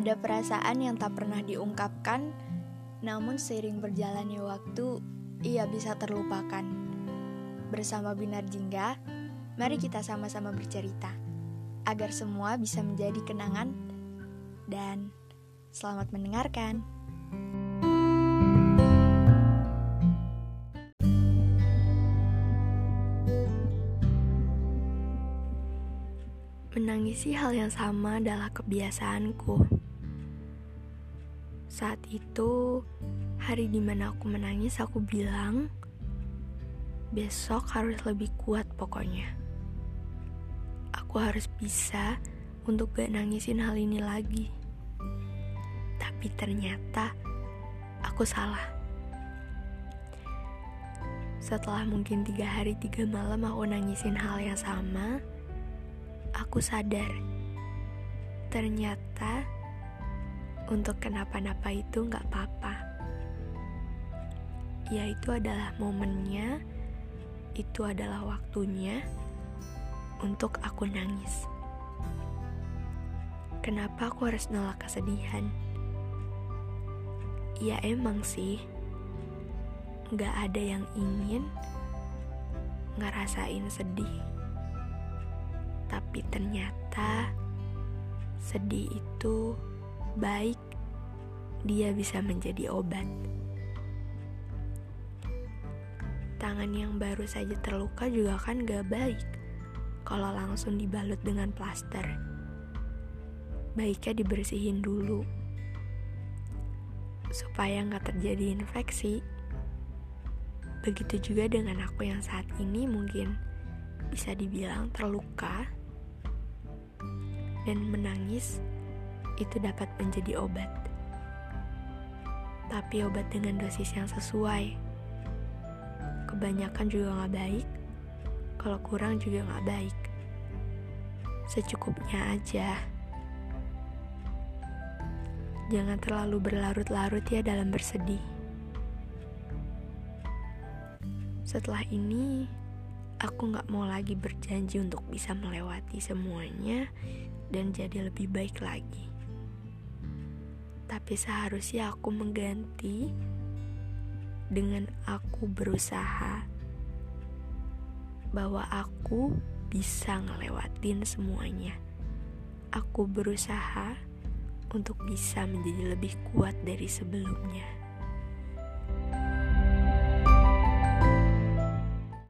Ada perasaan yang tak pernah diungkapkan, namun seiring berjalannya waktu, ia bisa terlupakan. Bersama Binar Jingga, mari kita sama-sama bercerita, agar semua bisa menjadi kenangan, dan selamat mendengarkan. Menangisi hal yang sama adalah kebiasaanku. Saat itu, hari di mana aku menangis, aku bilang, besok harus lebih kuat pokoknya. Aku harus bisa untuk gak nangisin hal ini lagi. Tapi ternyata, aku salah. Setelah mungkin tiga hari tiga malam aku nangisin hal yang sama, aku sadar ternyata untuk kenapa-napa itu nggak apa-apa. Ya itu adalah momennya, itu adalah waktunya untuk aku nangis. Kenapa aku harus nolak kesedihan? Ya emang sih, nggak ada yang ingin ngerasain sedih. Tapi ternyata sedih itu baik, dia bisa menjadi obat. Tangan yang baru saja terluka juga kan gak baik kalau langsung dibalut dengan plaster. Baiknya dibersihin dulu supaya nggak terjadi infeksi. Begitu juga dengan aku yang saat ini mungkin bisa dibilang terluka dan menangis itu dapat menjadi obat. Tapi obat dengan dosis yang sesuai. Kebanyakan juga gak baik, kalau kurang juga gak baik. Secukupnya aja. Jangan terlalu berlarut-larut ya dalam bersedih. Setelah ini, aku gak mau lagi berjanji untuk bisa melewati semuanya dan jadi lebih baik lagi. Tapi seharusnya aku mengganti dengan aku berusaha bahwa aku bisa ngelewatin semuanya. Aku berusaha untuk bisa menjadi lebih kuat dari sebelumnya.